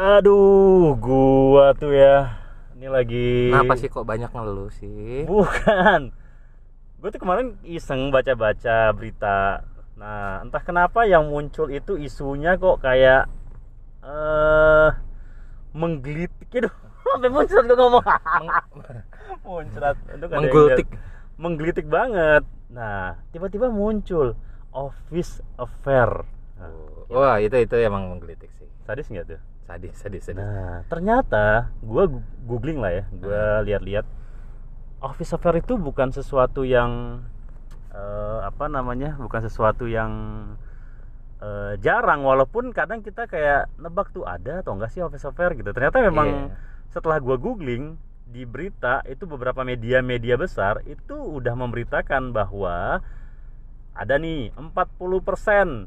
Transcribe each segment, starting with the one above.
Aduh, gua tuh ya. Ini lagi Kenapa sih kok banyak ngeluh sih? Bukan. Gue tuh kemarin iseng baca-baca berita. Nah, entah kenapa yang muncul itu isunya kok kayak eh menggelitik gitu. Sampai muncul tuh ngomong. muncrat. Yang- Menggelitik banget. Nah, tiba-tiba muncul office affair. Nah, Wah itu itu emang menggelitik sih. sadis nggak tuh? Sadis sadis sadis. Nah, ternyata gua gu- googling lah ya, gua lihat-lihat office affair itu bukan sesuatu yang eh, apa namanya? Bukan sesuatu yang eh, jarang walaupun kadang kita kayak nebak tuh ada atau enggak sih office affair gitu. Ternyata memang Iya. setelah gua googling di berita itu beberapa media-media besar itu udah memberitakan bahwa ada nih 40%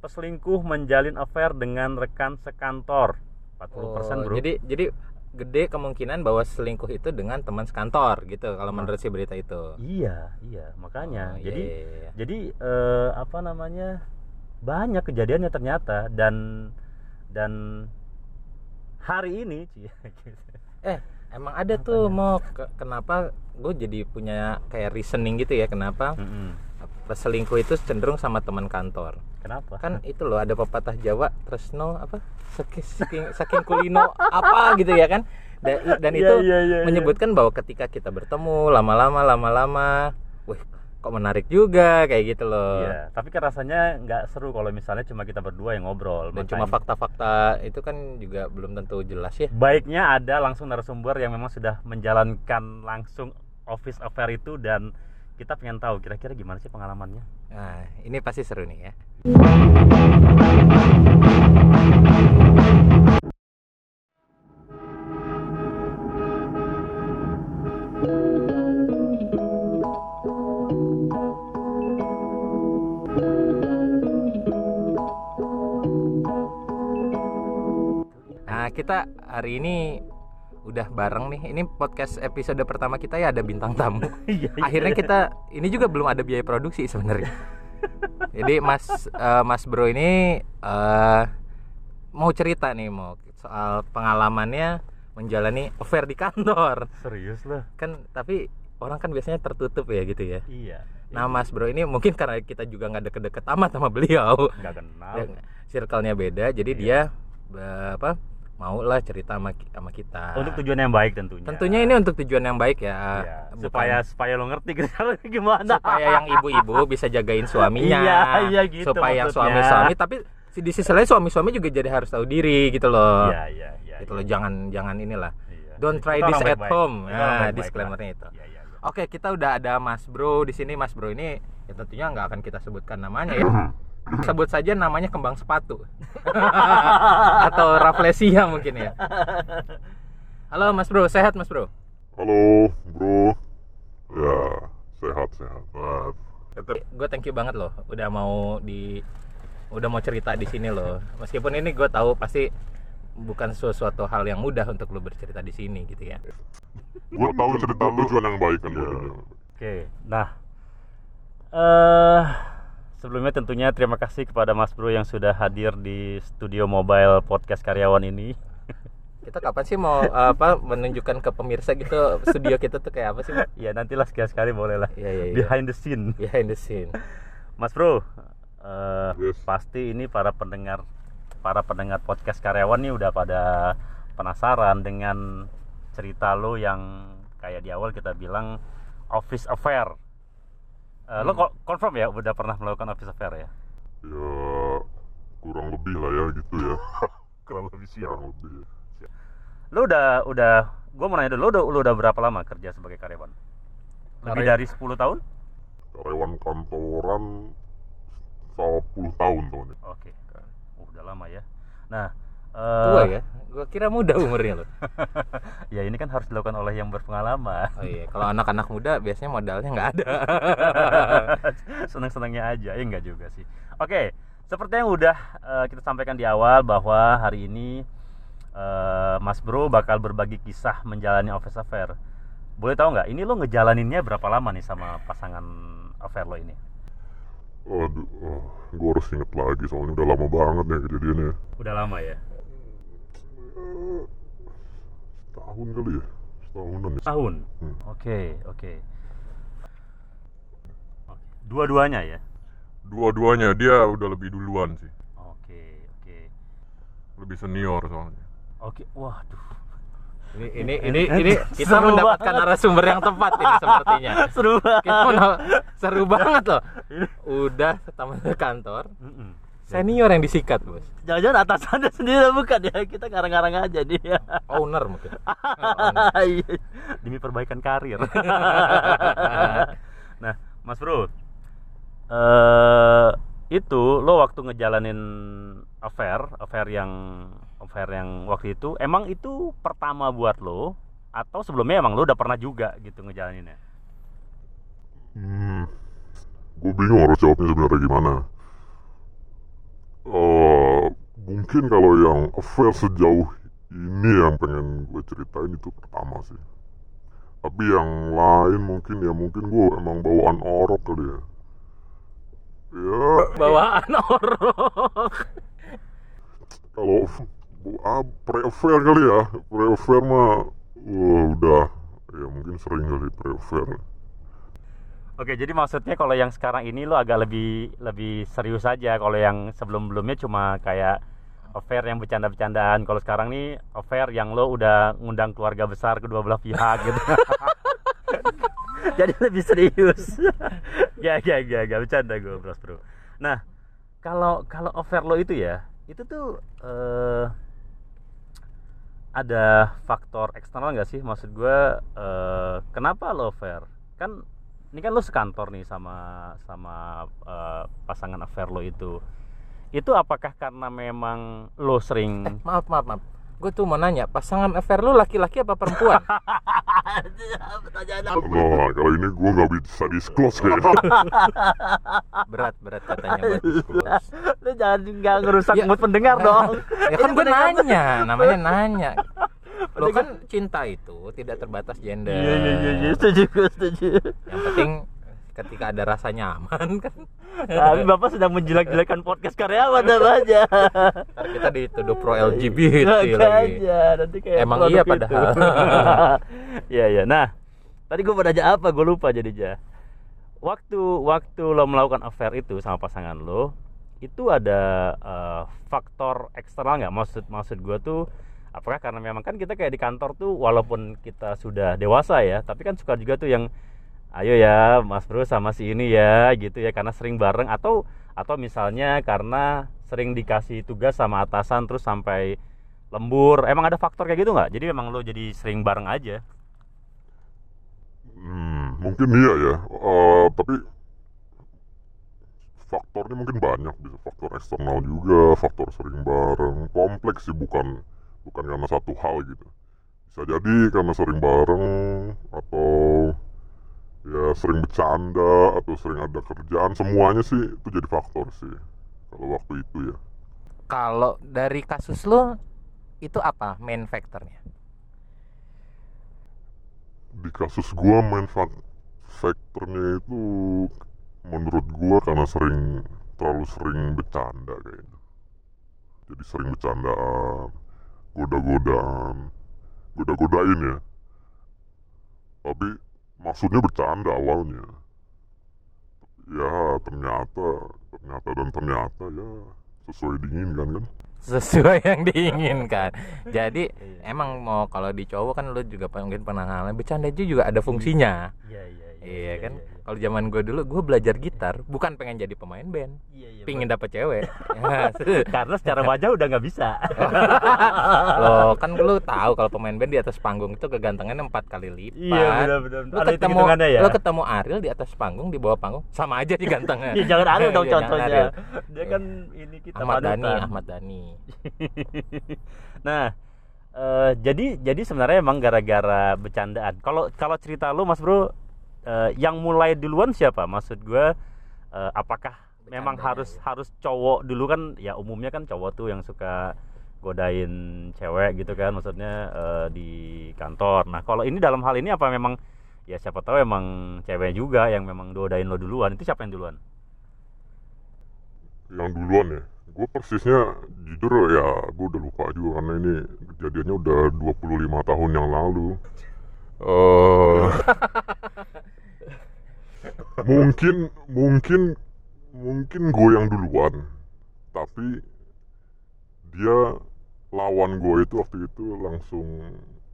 peselingkuh menjalin affair dengan rekan sekantor. 40% Oh, bro. Jadi jadi gede kemungkinan bahwa selingkuh itu dengan teman sekantor gitu kalau menurut si berita itu. Iya, iya, makanya. Oh, iya, jadi iya, iya. jadi eh, apa namanya? Banyak kejadiannya ternyata dan dan hari ini eh emang ada tuh mau ke- kenapa gue jadi punya kayak reasoning gitu ya kenapa Mm-mm. Selingkuh itu cenderung sama teman kantor. Kenapa? Kan itu loh ada pepatah Jawa tresno apa saking saking, saking kulino apa gitu ya kan. Da- dan Iya, itu iya, iya, iya. menyebutkan bahwa ketika kita bertemu lama-lama lama-lama, wih kok menarik juga kayak gitu loh. Iya, tapi kan rasanya nggak seru kalau misalnya cuma kita berdua yang ngobrol. Dan cuma fakta-fakta itu kan juga belum tentu jelas ya. baiknya ada langsung narasumber yang memang sudah menjalankan langsung office affair itu dan kita pengen tahu kira-kira gimana sih pengalamannya. Nah, ini pasti seru nih ya. Nah, kita hari ini udah bareng nih. Ini podcast episode pertama kita ya ada bintang tamu. Iya. akhirnya kita ini juga belum ada biaya produksi sebenarnya jadi mas eh, mas bro ini eh, mau cerita nih mau soal pengalamannya menjalani affair di kantor serius loh. kan tapi orang kan biasanya tertutup ya gitu ya Iya. nah mas bro ini mungkin karena kita juga nggak deket-deket amat sama beliau nggak kenal. Ya, circle-nya beda jadi Iya. dia eh, apa mau lah cerita sama, sama kita Untuk tujuan yang baik tentunya. tentunya ini untuk tujuan yang baik ya bukan- supaya supaya lo ngerti gimana. supaya yang ibu-ibu bisa jagain suaminya Iya, iya gitu supaya suami-suami tapi si- di sisi lain suami-suami juga jadi harus tahu diri gitu loh Iya, iya, iya. gitu iya. loh jangan jangan inilah Iya. don't Kita try orang this at baik-baik. home Kita nah disclaimernya itu Iya, iya, iya. oke kita udah ada Mas Bro di sini Mas Bro ini ya tentunya nggak akan kita sebutkan namanya ya sebut saja namanya kembang sepatu atau raflesia mungkin ya halo Mas Bro sehat Mas Bro Halo, bro. Ya, sehat sehat. Nah, gue thank you banget loh udah mau di udah mau cerita di sini loh meskipun ini gue tahu pasti bukan sesuatu hal yang mudah untuk lo bercerita di sini gitu ya gue tahu cerita tujuan yang baik kan. Iya. Oke, nah, eh sebelumnya tentunya terima kasih kepada Mas Bro yang sudah hadir di studio mobile podcast karyawan ini. kita kapan sih mau apa menunjukkan ke pemirsa gitu studio kita tuh kayak apa sih Mas? Ya nantilah sekali-sekali boleh lah. Iya iya iya Behind the scene. behind the scene Mas Bro, eh, Yes. pasti ini para pendengar para pendengar podcast karyawan nih udah pada penasaran dengan cerita lo yang kayak di awal kita bilang office affair. Eh, Lo Hmm. ko- confirm ya udah pernah melakukan office affair ya? Ya, kurang lebih lah ya gitu ya. Kurang lebih Kurang lebih. Lo udah udah gue mau nanya dulu lo udah lo udah berapa lama kerja sebagai karyawan? Lebih Karya- dari 10 tahun? Karyawan kantoran 10 tahun tuh nih. Oke. Oh, udah lama ya. Nah, eh, tua ya gue kira muda umurnya loh ya ini kan harus dilakukan oleh yang berpengalaman. oh iya kalau anak-anak muda biasanya modalnya nggak ada Senang-senangnya aja, ya enggak juga sih. Oke, seperti yang udah eh, kita sampaikan di awal bahwa hari ini eh, Mas Bro bakal berbagi kisah menjalani office affair. Boleh tahu nggak? Ini lo ngejalaninnya berapa lama nih sama pasangan affair lo ini? Aduh, oh, gue harus inget lagi soalnya udah lama banget ya kejadiannya. Udah lama ya. Setahun kali ya setahunan ya Tahun. Hmm. Oke, oke. Oke. Dua-duanya ya. dua-duanya dia udah lebih duluan sih Oke, oke. lebih senior soalnya Oke, waduh. Ini ini ini ini kita Seru mendapatkan banget. narasumber yang tepat ini sepertinya. Seru banget. Kita seru banget loh. Udah tamu kantor, Mm-mm. Senior yang disikat, Bos. Jangan-jangan atasannya sendiri bukan ya? Kita ngarang-ngarang aja dia. Owner mungkin. Iya. Demi perbaikan karir. nah, Mas Bro, eh itu lo waktu ngejalanin affair, affair yang affair yang waktu itu, emang itu pertama buat lo atau sebelumnya emang lo udah pernah juga gitu ngejalaninnya? hmm, gue bingung harus jawabnya sebenarnya gimana Eh, mungkin kalau yang affair sejauh ini yang pengen gue ceritain itu pertama sih. Tapi yang lain mungkin ya mungkin gue emang bawaan orok kali ya. Ya. Bawaan orang. kalau ah, pre-affair kali ya. Pre-affair mah wah, udah. Ya mungkin sering kali pre-affair Oke, jadi maksudnya kalau yang sekarang ini lo agak lebih lebih serius aja. Kalau yang sebelum-belumnya cuma kayak affair yang bercanda-bercandaan. Kalau sekarang nih affair yang lo udah ngundang keluarga besar kedua belah pihak gitu. jadi lebih serius. ya, ya, ya, ya, bercanda gue, bros, bro. Nah, kalau kalau affair lo itu ya, itu tuh eh ada faktor eksternal nggak sih? Maksud gue, eh, kenapa lo affair? Kan ini kan lo sekantor nih sama sama eh, pasangan affair lo itu. Itu apakah karena memang lo sering Maaf, maaf, maaf. Gue tuh mau nanya, pasangan affair lu laki-laki apa perempuan? Nah, kalau ini gue nggak bisa disclose kayaknya. berat, berat katanya buat disclose. lo jangan nggak ngerusak Ya. mood pendengar dong. Ya kan gue nanya, namanya nanya. Lo kan cinta itu tidak terbatas gender. Iya iya iya iya, setuju gue setuju. Yang penting ketika ada rasa nyaman kan. Tapi bapak sedang menjelek-jelekan podcast karyawan aja. Ntar kita dituduh pro LGBT lagi. Makanya, nanti kayak Emang iya itu. padahal. Iya iya. Nah, tadi gue mau nanya apa? Gue lupa jadinya. Waktu waktu lo melakukan affair itu sama pasangan lo, itu ada eh, faktor eksternal nggak? Maksud maksud gue tuh apakah karena memang kan kita kayak di kantor tuh walaupun kita sudah dewasa ya, tapi kan suka juga tuh yang ayo ya Mas Bro sama si ini ya gitu ya karena sering bareng atau atau misalnya karena sering dikasih tugas sama atasan terus sampai lembur. Emang ada faktor kayak gitu nggak? Jadi memang lo jadi sering bareng aja. Hmm, mungkin iya ya. Eh, tapi faktornya mungkin banyak bisa faktor eksternal juga, faktor sering bareng, kompleks sih bukan bukan karena satu hal gitu. Bisa jadi karena sering bareng atau ya sering bercanda atau sering ada kerjaan semuanya sih itu jadi faktor sih kalau waktu itu ya. Kalau dari kasus lo itu apa main faktornya? di kasus gua main fak- faktornya itu menurut gua karena sering terlalu sering bercanda kayaknya jadi sering bercandaan goda-godaan goda-godain ya tapi maksudnya bercanda awalnya ya ternyata ternyata dan ternyata ya sesuai diinginkan kan Sesuai yang diinginkan. Jadi Iya. emang mau kalau di cowok kan lo juga mungkin pernah ngalamin bercanda itu juga ada fungsinya. iya iya Iya kan? Kalau zaman gue dulu gue belajar gitar bukan pengen jadi pemain band, iya iya pingin dapet cewek. Ya, karena secara wajah udah nggak bisa lo kan lu tahu kalau pemain band di atas panggung itu kegantengannya empat kali lipat. iya benar benar Lo ada ketemu ya lo ketemu Ariel di atas panggung di bawah panggung sama aja nih gantengnya. Iya, jangan Ariel dong Iya, contohnya Ariel. dia kan ini kita Ahmad Dhani. Ahmad Dhani. nah eh, jadi jadi sebenarnya emang gara-gara bercandaan kalau kalau cerita lu mas bro eh, yang mulai duluan siapa? Maksud gue eh, apakah memang Bercandanya, harus ya. harus cowok dulu kan? Ya umumnya kan cowok tuh yang suka godain cewek gitu kan maksudnya eh, di kantor. Nah kalau ini dalam hal ini apa memang ya siapa tahu emang cewek juga yang memang godain lo duluan. Itu siapa yang duluan? Yang duluan ya? Gue persisnya jujur ya gue udah lupa juga karena ini kejadiannya udah 25 tahun yang lalu. Eh mungkin mungkin mungkin gue yang duluan. Tapi dia lawan gue itu waktu itu langsung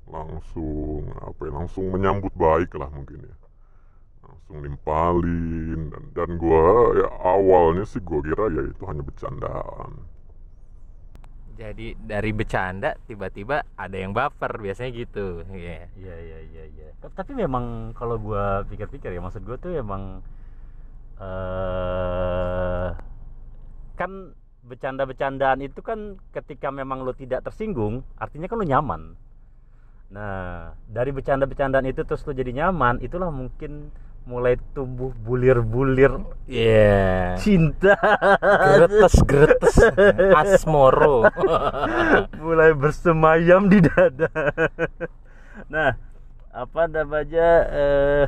langsung apa ya langsung menyambut baik lah mungkin ya. Langsung nimpalin dan dan gue ya awalnya sih gue kira ya itu hanya bercandaan Jadi dari bercanda tiba-tiba ada yang baper biasanya gitu. Iya. Iya iya iya iya. Tapi memang kalau gua pikir-pikir ya maksud gua tuh emang eh kan bercanda-bercandaan itu kan ketika memang lo tidak tersinggung, artinya kan lo nyaman. Nah, dari bercanda-bercandaan itu terus lo jadi nyaman, itulah mungkin mulai tumbuh bulir-bulir Iya. cinta. Gretes gretes asmoro. mulai bersemayam di dada. nah, apa namanya eh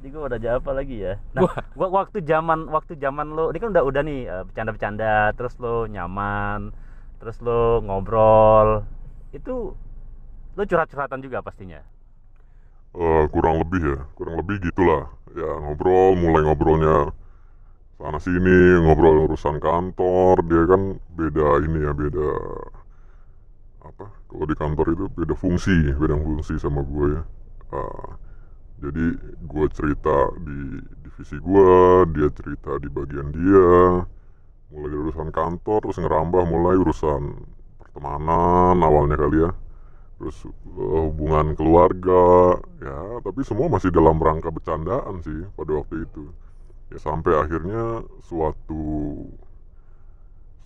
ini gue udah jawab apa lagi ya? Nah, wa- waktu zaman waktu zaman lo ini kan udah udah nih eh, bercanda-bercanda, terus lo nyaman, terus lo ngobrol. Itu lo curhat-curhatan juga pastinya. Eh, kurang lebih ya kurang lebih gitulah. Ya ngobrol mulai ngobrolnya sana sini ngobrol urusan kantor dia kan beda ini ya beda apa kalau di kantor itu beda fungsi beda fungsi sama gue ya. Eh, jadi gue cerita di divisi gue dia cerita di bagian dia mulai dari urusan kantor terus ngerambah mulai urusan pertemanan awalnya kali ya terus eh, hubungan keluarga ya tapi semua masih dalam rangka bercandaan sih pada waktu itu ya sampai akhirnya suatu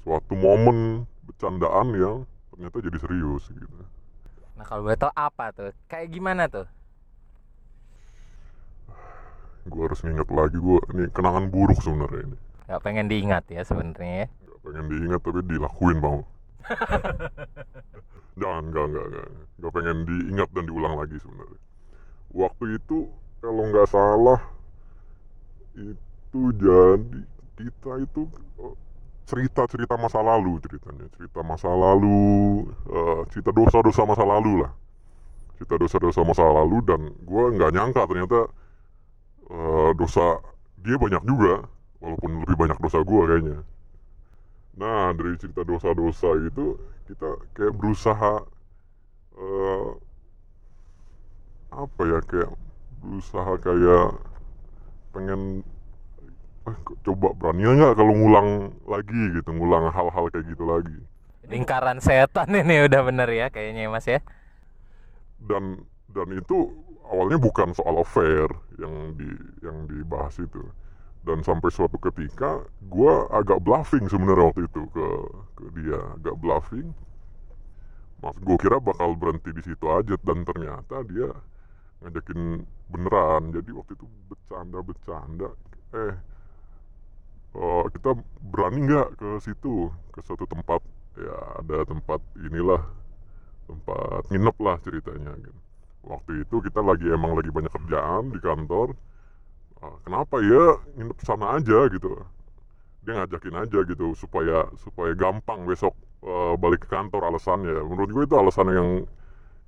suatu momen bercandaan yang ternyata jadi serius gitu Nah kalau boleh tahu apa tuh? Kayak gimana tuh? gue harus nginget lagi gue ini kenangan buruk sebenarnya ini Gak pengen diingat ya sebenarnya ya. Gak pengen diingat tapi dilakuin mau jangan enggak enggak enggak. Nggak pengen diingat dan diulang lagi sebenarnya. Waktu itu kalau nggak salah itu jadi kita itu eh, cerita-cerita masa lalu ceritanya. Cerita masa lalu eh, cerita dosa-dosa masa lalu lah. Cerita dosa-dosa masa lalu dan gue nggak nyangka ternyata eh, dosa dia banyak juga walaupun lebih banyak dosa gue kayaknya nah dari cerita dosa-dosa itu kita kayak berusaha eh, apa ya kayak berusaha kayak pengen eh, coba berani nggak kalau ngulang lagi gitu ngulang hal-hal kayak gitu lagi Lingkaran setan ini udah bener ya kayaknya ya, Mas ya. dan dan itu awalnya bukan soal affair yang di yang dibahas itu dan sampai suatu ketika gue agak bluffing sebenarnya waktu itu ke ke dia. Agak bluffing. Mas gue kira bakal berhenti di situ aja. Dan ternyata dia ngajakin beneran. Jadi waktu itu bercanda bercanda eh eh, kita berani nggak ke situ? Ke suatu tempat. Ya ada tempat inilah. Tempat nginep lah ceritanya gitu. Waktu itu kita lagi emang lagi banyak kerjaan di kantor. Ah, kenapa ya nginep sana aja gitu. Dia ngajakin aja gitu supaya supaya gampang besok eh, balik ke kantor alasannya. Menurut gue itu alasan yang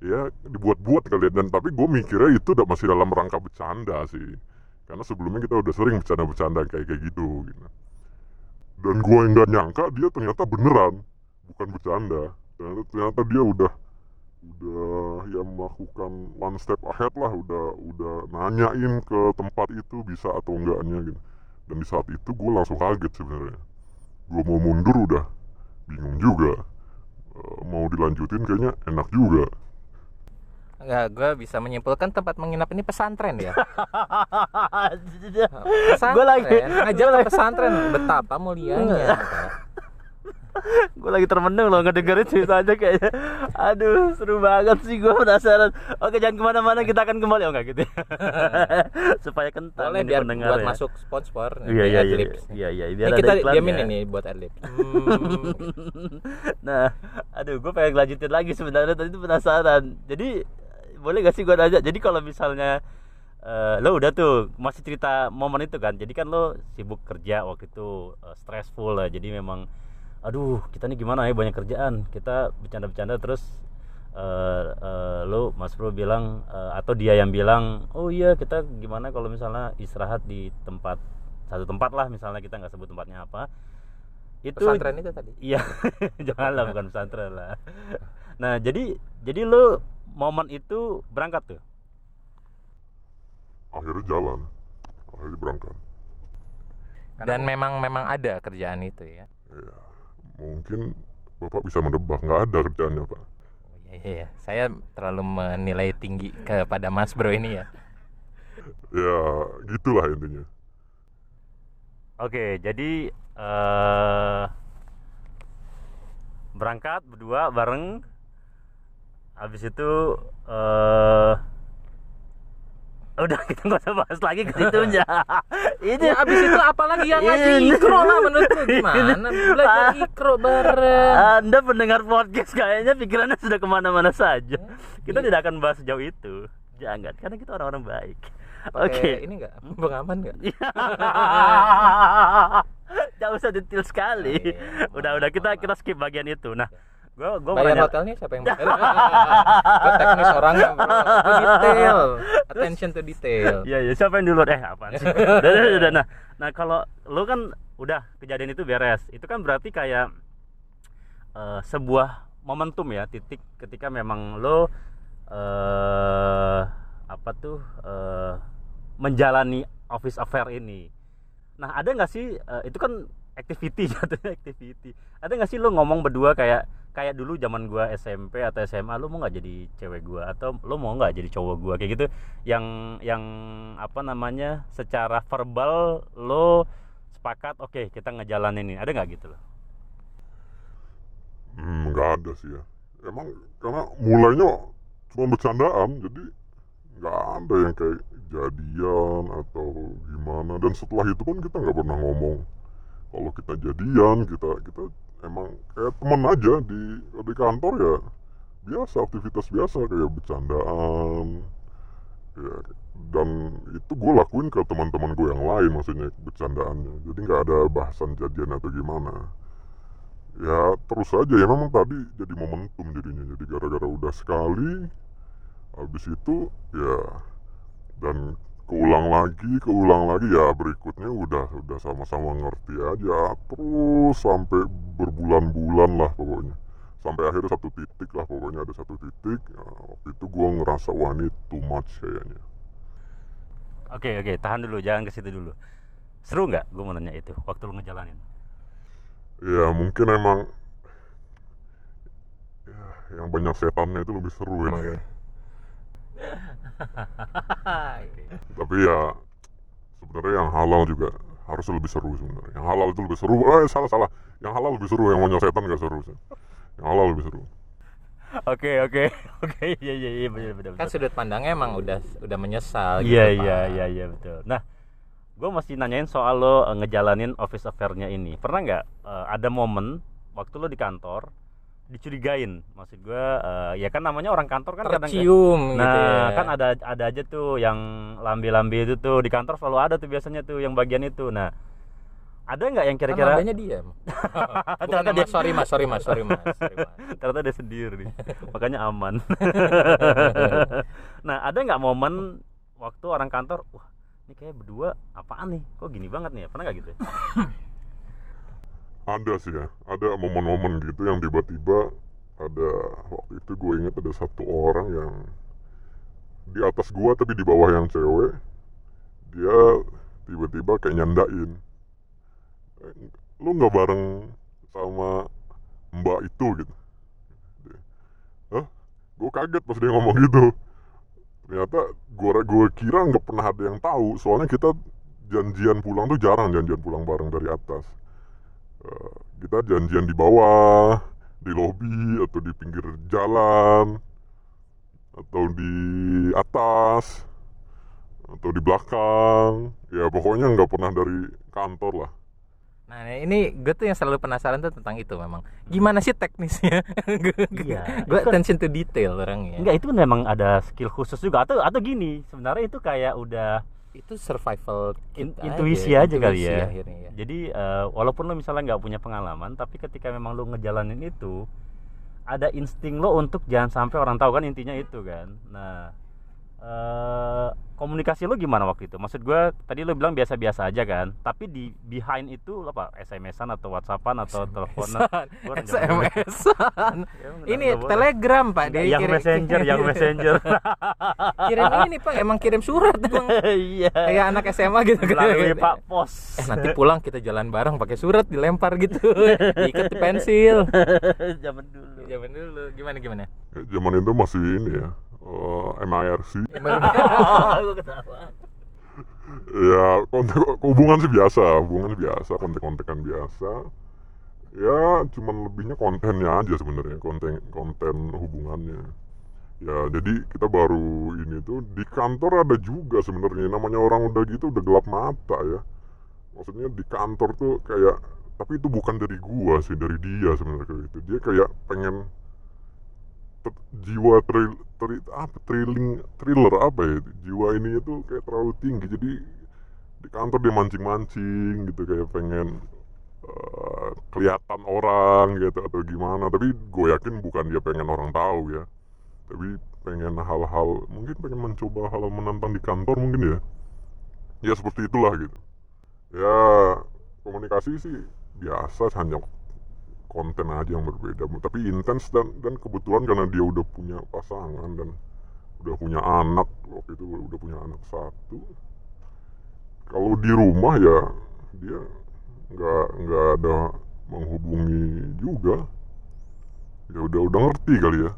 ya dibuat-buat kali dan tapi gue mikirnya itu udah masih dalam rangka bercanda sih. Karena sebelumnya kita udah sering bercanda-bercanda kayak kayak gitu gitu. Dan gue nggak nyangka dia ternyata beneran bukan bercanda. Ternyata, ternyata dia udah udah ya melakukan one step ahead lah udah udah nanyain ke tempat itu bisa atau enggaknya gitu dan di saat itu gue langsung kaget sebenarnya gue mau mundur udah bingung juga Eh, mau dilanjutin kayaknya enak juga Enggak, gue bisa menyimpulkan tempat menginap ini pesantren ya. Pesantren. Gua lagi- ngajak ke lagi- pesantren betapa mulianya. Gue lagi termenung loh ngedengerin ceritanya kayaknya. Aduh seru banget sih gue penasaran. Oke jangan ke mana-mana kita akan kembali. Oh enggak gitu supaya kentang Boleh ini biar pendengar buat ya. masuk sponsor. iya iya iya. iya iya Ini biar ada kita diamin ini buat adlib. Hmm. nah aduh gue pengen lanjutin lagi sebenarnya. Tadi itu penasaran. Jadi boleh gak sih gue nanya? Jadi kalau misalnya eh, lo udah tuh masih cerita momen itu kan? Jadi kan lo sibuk kerja waktu itu eh, stressful lah. Jadi memang aduh kita nih gimana ya banyak kerjaan. Kita bercanda-bercanda terus eh, eh, lo Mas Bro bilang eh, atau dia yang bilang oh iya kita gimana kalau misalnya istirahat di tempat satu tempat lah misalnya kita nggak sebut tempatnya apa. Itu pesantren itu tadi? Iya, janganlah bukan pesantren lah. Nah, jadi jadi lu momen itu berangkat tuh. akhirnya jalan. Akhirnya berangkat dan memang memang ada kerjaan itu ya? Ya mungkin bapak bisa menebak nggak ada kerjaannya pak Oh, iya, iya, iya. saya terlalu menilai tinggi kepada Mas Bro ini ya ya gitulah intinya Oke, jadi eh berangkat berdua bareng. Habis itu eh udah kita nggak usah bahas lagi ke situnya. Ini Ya abis itu apalagi yang ngaji ikro lah menurutmu gimana belajar ikro bareng Anda pendengar podcast kayaknya pikirannya sudah ke mana-mana saja. Kita Iya. tidak akan bahas sejauh itu. Jangan, karena kita orang-orang baik. Oke. ini enggak pengaman enggak Gak usah detail sekali. Oh, iya. Udah, udah kita kita skip bagian itu. Nah, gua gua mau bayar nanya- hotelnya siapa yang bayar Gua teknis orangnya bro detail attention to detail Iya, iya, siapa yang duluan? Eh, apaan sih? udah, udah, udah, Nah, nah kalau lu kan udah kejadian itu beres. Itu kan berarti kayak eh, sebuah momentum ya, titik ketika memang lo eh apa tuh eh, menjalani office affair ini. Nah, ada nggak sih eh, itu kan activity jatuhnya activity. Ada nggak sih lo ngomong berdua kayak kayak dulu zaman gua SMP atau SMA lo mau nggak jadi cewek gua? Atau lo mau nggak jadi cowok gua? Kayak gitu. Yang yang apa namanya secara verbal lo sepakat oke kita ngejalanin ini. Ada nggak gitu loh Hmm, nggak ada sih ya. Emang karena mulainya cuma bercandaan jadi nggak ada yang kayak jadian atau gimana. Dan setelah itu pun kita nggak pernah ngomong kalau kita jadian kita kita emang kayak teman aja di di kantor ya. Biasa aktivitas biasa kayak bercandaan. Ya dan itu gue lakuin ke teman-teman gue yang lain maksudnya bercandaannya. Jadi nggak ada bahasan jadian atau gimana. Ya terus aja ya memang tadi jadi momentum jadinya. Jadi gara-gara udah sekali habis itu ya dan keulang lagi keulang lagi. Ya berikutnya udah udah sama-sama ngerti aja. Terus sampai berbulan-bulan lah pokoknya. Sampai akhirnya satu titik lah pokoknya ada satu titik. Ya, waktu itu gua ngerasa wah ini too much kayaknya. Oke oke tahan dulu jangan ke situ dulu. Seru nggak gue mau nanya itu waktu lo ngejalanin? Ya mungkin emang ya, yang banyak setannya itu lebih seru ya tapi ya sebenarnya yang halal juga harus lebih seru sebenarnya. Yang halal itu lebih seru. Eh salah salah. Yang halal lebih seru. Yang banyak setan gak seru sih. yang halal lebih seru. Oke oke oke. Iya iya iya. Benar benar kan sudut pandangnya emang udah udah menyesal Iya gitu, iya Pak. iya iya betul. Nah, gue masih nanyain soal lo eh, ngejalanin office affair-nya ini. Pernah nggak eh, ada momen waktu lo di kantor dicurigain? Maksud gue eh, ya kan namanya orang kantor kan kadang tercium Nah, gitu ya. kan ada ada aja tuh yang lambe-lambe itu tuh. Di kantor selalu ada tuh biasanya tuh yang bagian itu. Nah, ada nggak yang kan kira-kira lambenya diam Bukan Ternyata dia- sorry mas sorry mas sorry mas, sorry, mas. ternyata dia sendiri makanya aman. Nah ada nggak momen waktu orang kantor wah ini kayak berdua apaan nih? Kok gini banget nih ya? Pernah nggak gitu ya? Ada sih ya ada momen-momen gitu yang tiba-tiba ada waktu itu gue inget ada satu orang yang di atas gua tapi di bawah yang cewek dia tiba-tiba kayak nyandain "Eh, lu nggak bareng sama mbak itu? gitu. Hah? gue kaget pas dia ngomong gitu. Ternyata gua gua kira nggak pernah ada yang tahu soalnya kita janjian pulang tuh jarang janjian pulang bareng dari atas kita janjian di bawah di lobi atau di pinggir jalan atau di atas atau di belakang ya pokoknya nggak pernah dari kantor lah Nah ini gue tuh yang selalu penasaran tuh tentang itu memang. Gimana sih teknisnya? Iya, gue itu kan- attention to detail orangnya. Enggak, itu memang ada skill khusus juga atau atau gini, sebenarnya itu kayak udah Itu survival intuisi aja, aja kali ya. akhirnya ya. Jadi eh, walaupun lo misalnya nggak punya pengalaman, tapi ketika memang lo ngejalanin itu, ada insting lo untuk jangan sampai orang tahu kan intinya itu kan. Nah, eh, komunikasi lo gimana waktu itu? Maksud gue tadi lo bilang biasa-biasa aja kan, tapi di behind itu lo apa? SMS-an atau WhatsApp-an atau teleponan? Zaman dulu. SMS-an. Ya, Ini. Telegram Pak. Dia yang kirim- messenger, yang messenger. kirim ini Pak, emang kirim surat emang. Iya. Kayak anak SMA gitu Melalui Pak Pos. Eh nanti pulang kita jalan bareng pakai surat dilempar gitu. Diikat di pensil. zaman dulu. Zaman dulu gimana gimana? Ya, zaman itu masih ini ya eh, MIRC ya kontek hubungan sih biasa hubungan sih biasa kontek-kontekan biasa. Ya cuman lebihnya kontennya aja sebenarnya konten konten hubungannya. Ya jadi kita baru ini tuh di kantor ada juga sebenarnya namanya orang udah gitu udah gelap mata ya. Maksudnya di kantor tuh kayak tapi itu bukan dari gua sih dari dia sebenarnya gitu. Dia kayak pengen ter- jiwa trail, tri- apa thrilling thriller apa ya? Jiwa ini itu kayak terlalu tinggi jadi di kantor dia mancing-mancing gitu kayak pengen eh, kelihatan orang gitu atau gimana. Tapi gue yakin bukan dia pengen orang tahu ya. Tapi pengen hal-hal mungkin pengen mencoba hal menantang di kantor mungkin ya. Ya seperti itulah gitu. Ya komunikasi sih biasa hanya konten aja yang berbeda. Tapi intens dan dan kebetulan karena dia udah punya pasangan dan udah punya anak waktu itu udah punya anak satu. Kalau di rumah ya dia nggak nggak ada menghubungi juga. Ya udah udah ngerti kali ya.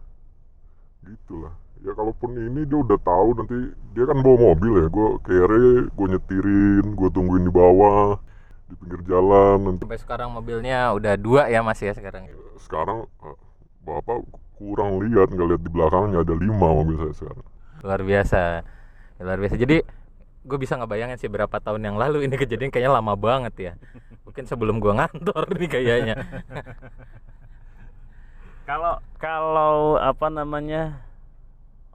Gitulah. Ya kalaupun ini dia udah tahu nanti dia kan bawa mobil ya. Gue kere gue nyetirin gue tungguin di bawah di pinggir jalan Sampai sekarang mobilnya udah dua ya Mas ya sekarang. sekarang eh, bapak kurang lihat nggak lihat di belakangnya ada lima mobil saya sekarang Luar biasa. Luar biasa. Jadi gue bisa ngebayangin sih berapa tahun yang lalu ini kejadian kayaknya lama banget ya. Mungkin sebelum gua ngantor nih kayaknya. Kalau kalau apa namanya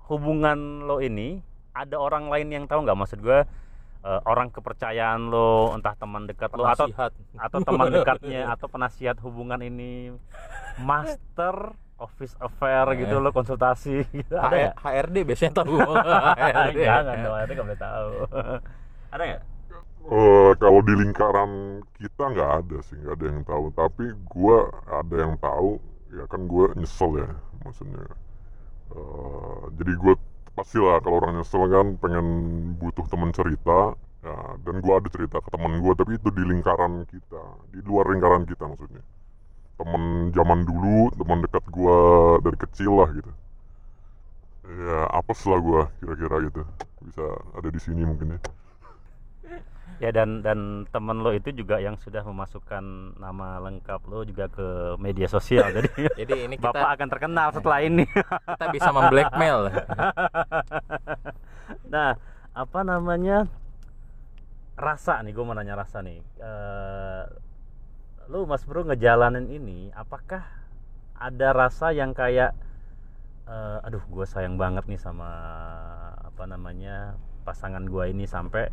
hubungan lo ini ada orang lain yang tahu nggak maksud gue eh, orang kepercayaan lo entah teman dekat lo atau atau teman dekatnya atau penasihat hubungan ini master office affair gitu lo konsultasi gitu ada H- ya HRD biasanya tahu. HRD. jangan dong ada nggak boleh tahu. Ada nggak? Eh, kalau di lingkaran kita nggak ada sih nggak ada yang tahu. Tapi gua ada yang tahu ya kan gua nyesel ya maksudnya. Eh, jadi gue pastilah kalau orang nyesel kan pengen butuh teman cerita ya, dan gua ada cerita ke teman gua tapi itu di lingkaran kita di luar lingkaran kita maksudnya. Teman zaman dulu teman dekat gua dari kecil lah gitu. Ya apa setelah gua kira-kira gitu. Bisa ada di sini mungkin ya ya dan dan temen lo itu juga yang sudah memasukkan nama lengkap lo juga ke media sosial. Jadi Jadi ini kita bapak akan terkenal setelah ini. Kita bisa memblackmail. nah apa namanya? Rasa nih gue mau nanya rasa nih. Eh, lu mas bro ngejalanin ini apakah ada rasa yang kayak eh, aduh gue sayang banget nih sama apa namanya pasangan gue ini sampai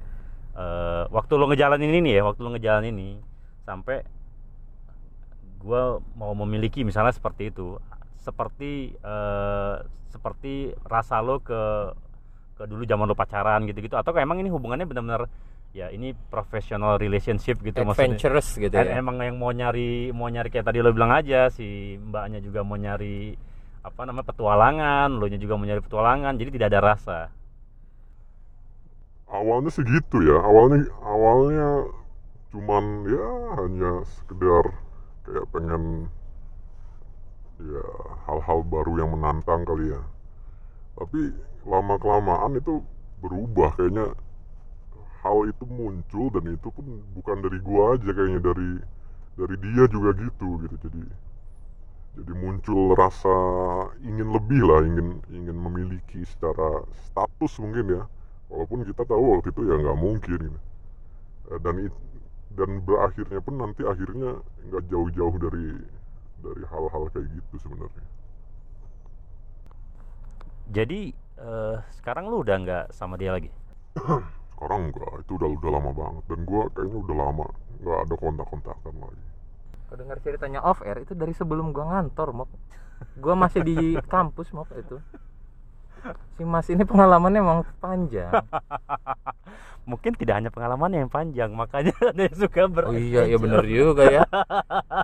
eh, waktu lo ngejalanin ini ya waktu lo ngejalanin ini sampai gue mau memiliki misalnya seperti itu seperti eh, seperti rasa lo ke ke dulu zaman lo pacaran gitu-gitu atau emang ini hubungannya benar-benar ya ini professional relationship gitu maksudnya Adventurous gitu Em- ya. emang yang mau nyari mau nyari kayak tadi lo bilang aja si mbaknya juga mau nyari apa namanya petualangan lo nya juga mau nyari petualangan jadi tidak ada rasa awalnya sih gitu ya. Awalnya awalnya cuman ya hanya sekedar kayak pengen ya hal-hal baru yang menantang kali ya. Tapi lama kelamaan itu berubah kayaknya. Hal itu muncul dan itu pun bukan dari gua aja kayaknya dari dari dia juga gitu gitu. Jadi jadi muncul rasa ingin lebih lah ingin ingin memiliki secara status mungkin ya walaupun kita tahu waktu itu ya nggak mungkin gitu. Eh, dan dan berakhirnya pun nanti akhirnya nggak jauh-jauh dari dari hal-hal kayak gitu sebenarnya Jadi eh, sekarang lu udah nggak sama dia lagi? sekarang enggak itu udah udah lama banget dan gua kayaknya udah lama nggak ada kontak-kontakan lagi Kalau dengar ceritanya off air itu dari sebelum gua ngantor, Mok. Gua masih di kampus, Mok itu. Si Mas ini pengalamannya emang panjang. Mungkin tidak hanya pengalaman yang panjang, makanya dia suka ber. Oh iya, iya bener juga ya.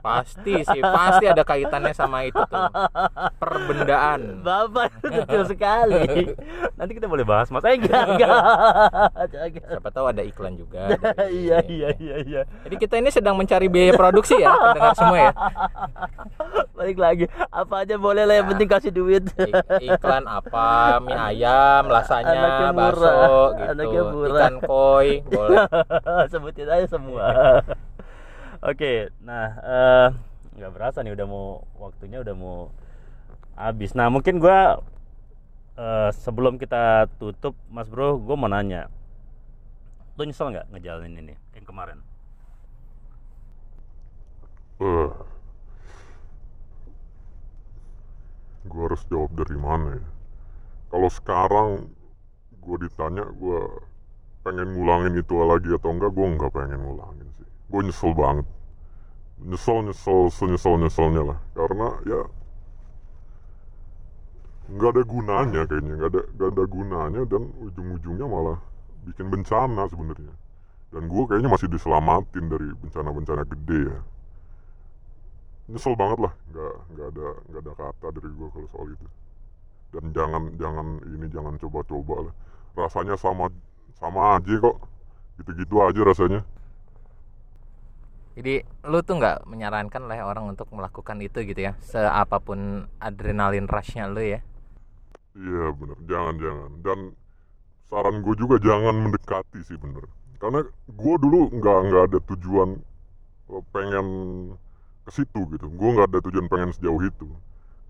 Pasti sih, pasti ada kaitannya sama itu tuh. Perbendaan. Bapak betul sekali. Nanti kita boleh bahas mas. Eh enggak enggak. Siapa tahu ada iklan juga. dari- iya iya iya iya. Jadi kita ini sedang mencari biaya produksi ya, pendengar semua ya. Balik lagi. Apa aja boleh lah yang penting kasih duit. Iklan apa, mie ayam, lasanya, bakso gitu. Ikan koi, boleh. Sebutin aja semua. Oke, nah eh, nggak berasa nih udah mau waktunya udah mau habis. Nah mungkin gua eh, sebelum kita tutup, Mas Bro, gue mau nanya, lo nyesel nggak ngejalanin ini yang kemarin? eh gua harus jawab dari mana ya kalau sekarang gua ditanya gua pengen ngulangin itu lagi atau enggak gua nggak pengen ngulangin sih. Gua nyesel banget. Nyesel nyesel senyesel nyeselnya lah. Karena ya nggak ada gunanya kayaknya. Nggak ada nggak ada gunanya dan ujung-ujungnya malah bikin bencana sebenarnya. Dan gue kayaknya masih diselamatin dari bencana-bencana gede ya. Nyesel banget lah. Nggak nggak ada nggak ada kata dari gue kalau soal itu. Dan jangan jangan ini jangan coba-coba lah. Rasanya sama sama aja kok gitu-gitu aja rasanya Jadi lu tuh nggak menyarankan lah ya orang untuk melakukan itu gitu ya, seapapun adrenalin rushnya lu ya. Iya bener, jangan jangan. Dan saran gue juga jangan mendekati sih bener. Karena gue dulu nggak nggak ada tujuan eh, pengen ke situ gitu. Gue nggak ada tujuan pengen sejauh itu.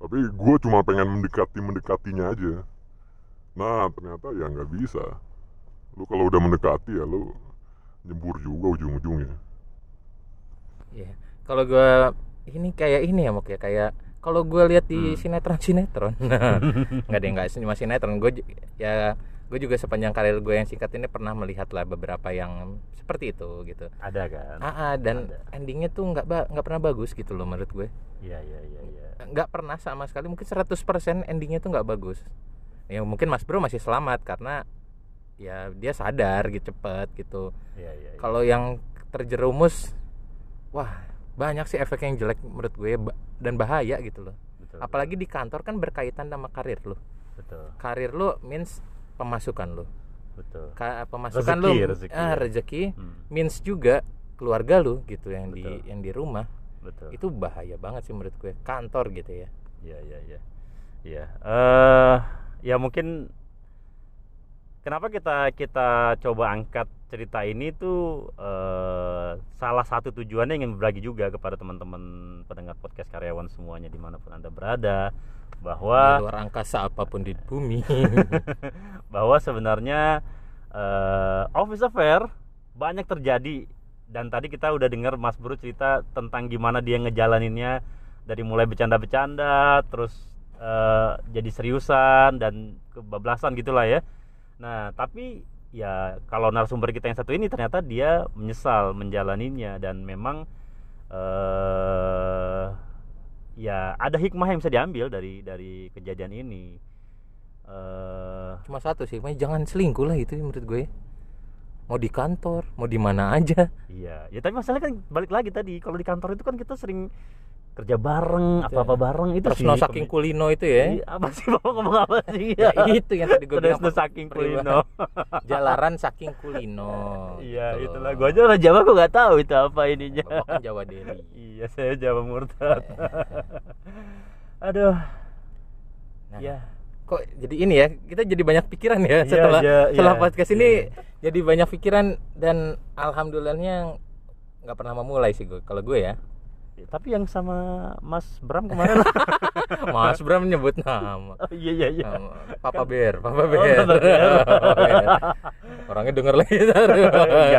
Tapi gue cuma pengen mendekati mendekatinya aja. Nah ternyata ya nggak bisa. Lu kalau udah mendekati ya lu nyebur juga ujung-ujungnya. Iya. Kalau gua ini kayak ini ya Mok ya kayak kalau gua lihat di Hmm. sinetron sinetron nggak ada nggak cuma sinetron gue ya gue juga sepanjang karir gue yang singkat ini pernah melihat lah beberapa yang seperti itu gitu Ada kan? ah, ah, dan Ada. endingnya tuh nggak ba- nggak pernah bagus gitu loh menurut gue Iya iya iya. iya. nggak pernah sama sekali mungkin 100% endingnya tuh nggak bagus ya mungkin Mas Bro masih selamat karena ya dia sadar gitu cepet gitu Iya iya. iya. kalau yang terjerumus wah banyak sih efek yang jelek menurut gue dan bahaya gitu loh Betul, apalagi di kantor kan berkaitan sama karir lo betul karir lo means pemasukan lo betul. Ka- pemasukan Rezeki, lo rezeki, ah ya. rezeki Hmm, means juga keluarga lo gitu yang di Betul. yang di rumah betul. itu bahaya banget sih menurut gue kantor gitu ya Iya iya iya. Iya. Eh ya mungkin kenapa kita kita coba angkat cerita ini tuh eh salah satu tujuannya ingin berbagi juga kepada teman-teman pendengar podcast karyawan semuanya di mana pun anda berada di bahwa luar angkasa apa pun di bumi bahwa sebenarnya eh, office affair banyak terjadi dan tadi kita udah dengar Mas Bro cerita tentang gimana dia ngejalaninnya dari mulai bercanda-bercanda terus eh, jadi seriusan dan kebablasan gitulah ya. Nah, tapi ya kalau narasumber kita yang satu ini ternyata dia menyesal menjalaninya dan memang eh ya ada hikmah yang bisa diambil dari dari kejadian ini. Eh cuma satu sih makanya jangan selingkuh lah itu menurut gue mau di kantor mau di mana aja Iya, ya tapi masalahnya kan balik lagi tadi kalau di kantor itu kan kita sering kerja bareng, apa-apa bareng itu terus sih. no saking kulino itu ya Iya, apa sih bapak ngomong apa sih? ya itu yang tadi gue Terus bilang no saking kulino. jalaran saking kulino Iya, gitu itulah. Gua aja orang Jawa gua nggak tahu itu apa ininya. Bapak kan Jawa Deli iya, saya Jawa murtad. Aduh. Nah, Ya. kok jadi ini ya kita jadi banyak pikiran ya Iya, setelah iya, setelah iya. podcast ini jadi banyak pikiran dan alhamdulillahnya nggak pernah memulai sih gue kalau gue ya tapi yang sama Mas Bram kemarin Mas Bram nyebut nama. oh, iya iya iya. Papa Bear, Papa Oh, Bear. Papa Bear. Orangnya denger lagi enggak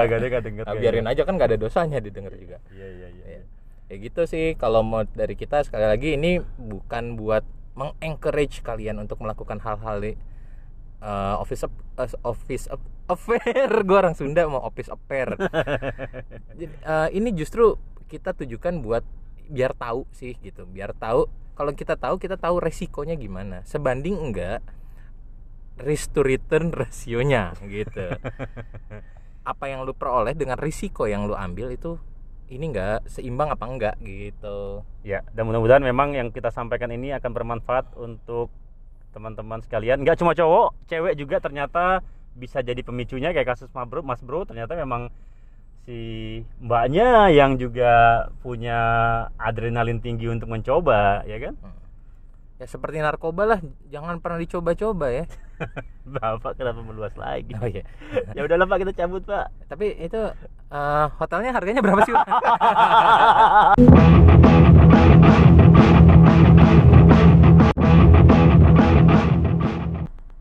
enggak dia enggak denger Nah, biarin aja kan gak ada dosanya didengar juga. iya iya iya Iya. Ya gitu sih kalau mau dari kita sekali lagi ini bukan buat mengencourage kalian untuk melakukan hal-hal di uh, office ap- uh, office ap- affair gue orang Sunda mau office affair Jadi, uh, ini justru kita tujukan buat biar tahu sih gitu. Biar tahu kalau kita tahu kita tahu resikonya gimana. Sebanding enggak risk to return rasionya gitu. Apa yang lu peroleh dengan risiko yang lu ambil itu ini enggak seimbang apa enggak gitu. Ya, dan mudah-mudahan memang yang kita sampaikan ini akan bermanfaat untuk teman-teman sekalian. Nggak cuma cowok, cewek juga ternyata bisa jadi pemicunya kayak kasus Mas Bro, Mas Bro. Ternyata memang si mbaknya yang juga punya adrenalin tinggi untuk mencoba, ya kan? ya seperti narkoba lah jangan pernah dicoba-coba ya Bapak kenapa meluas lagi? oh iya ya udahlah Pak, kita cabut, Pak. tapi itu eh, hotelnya harganya berapa sih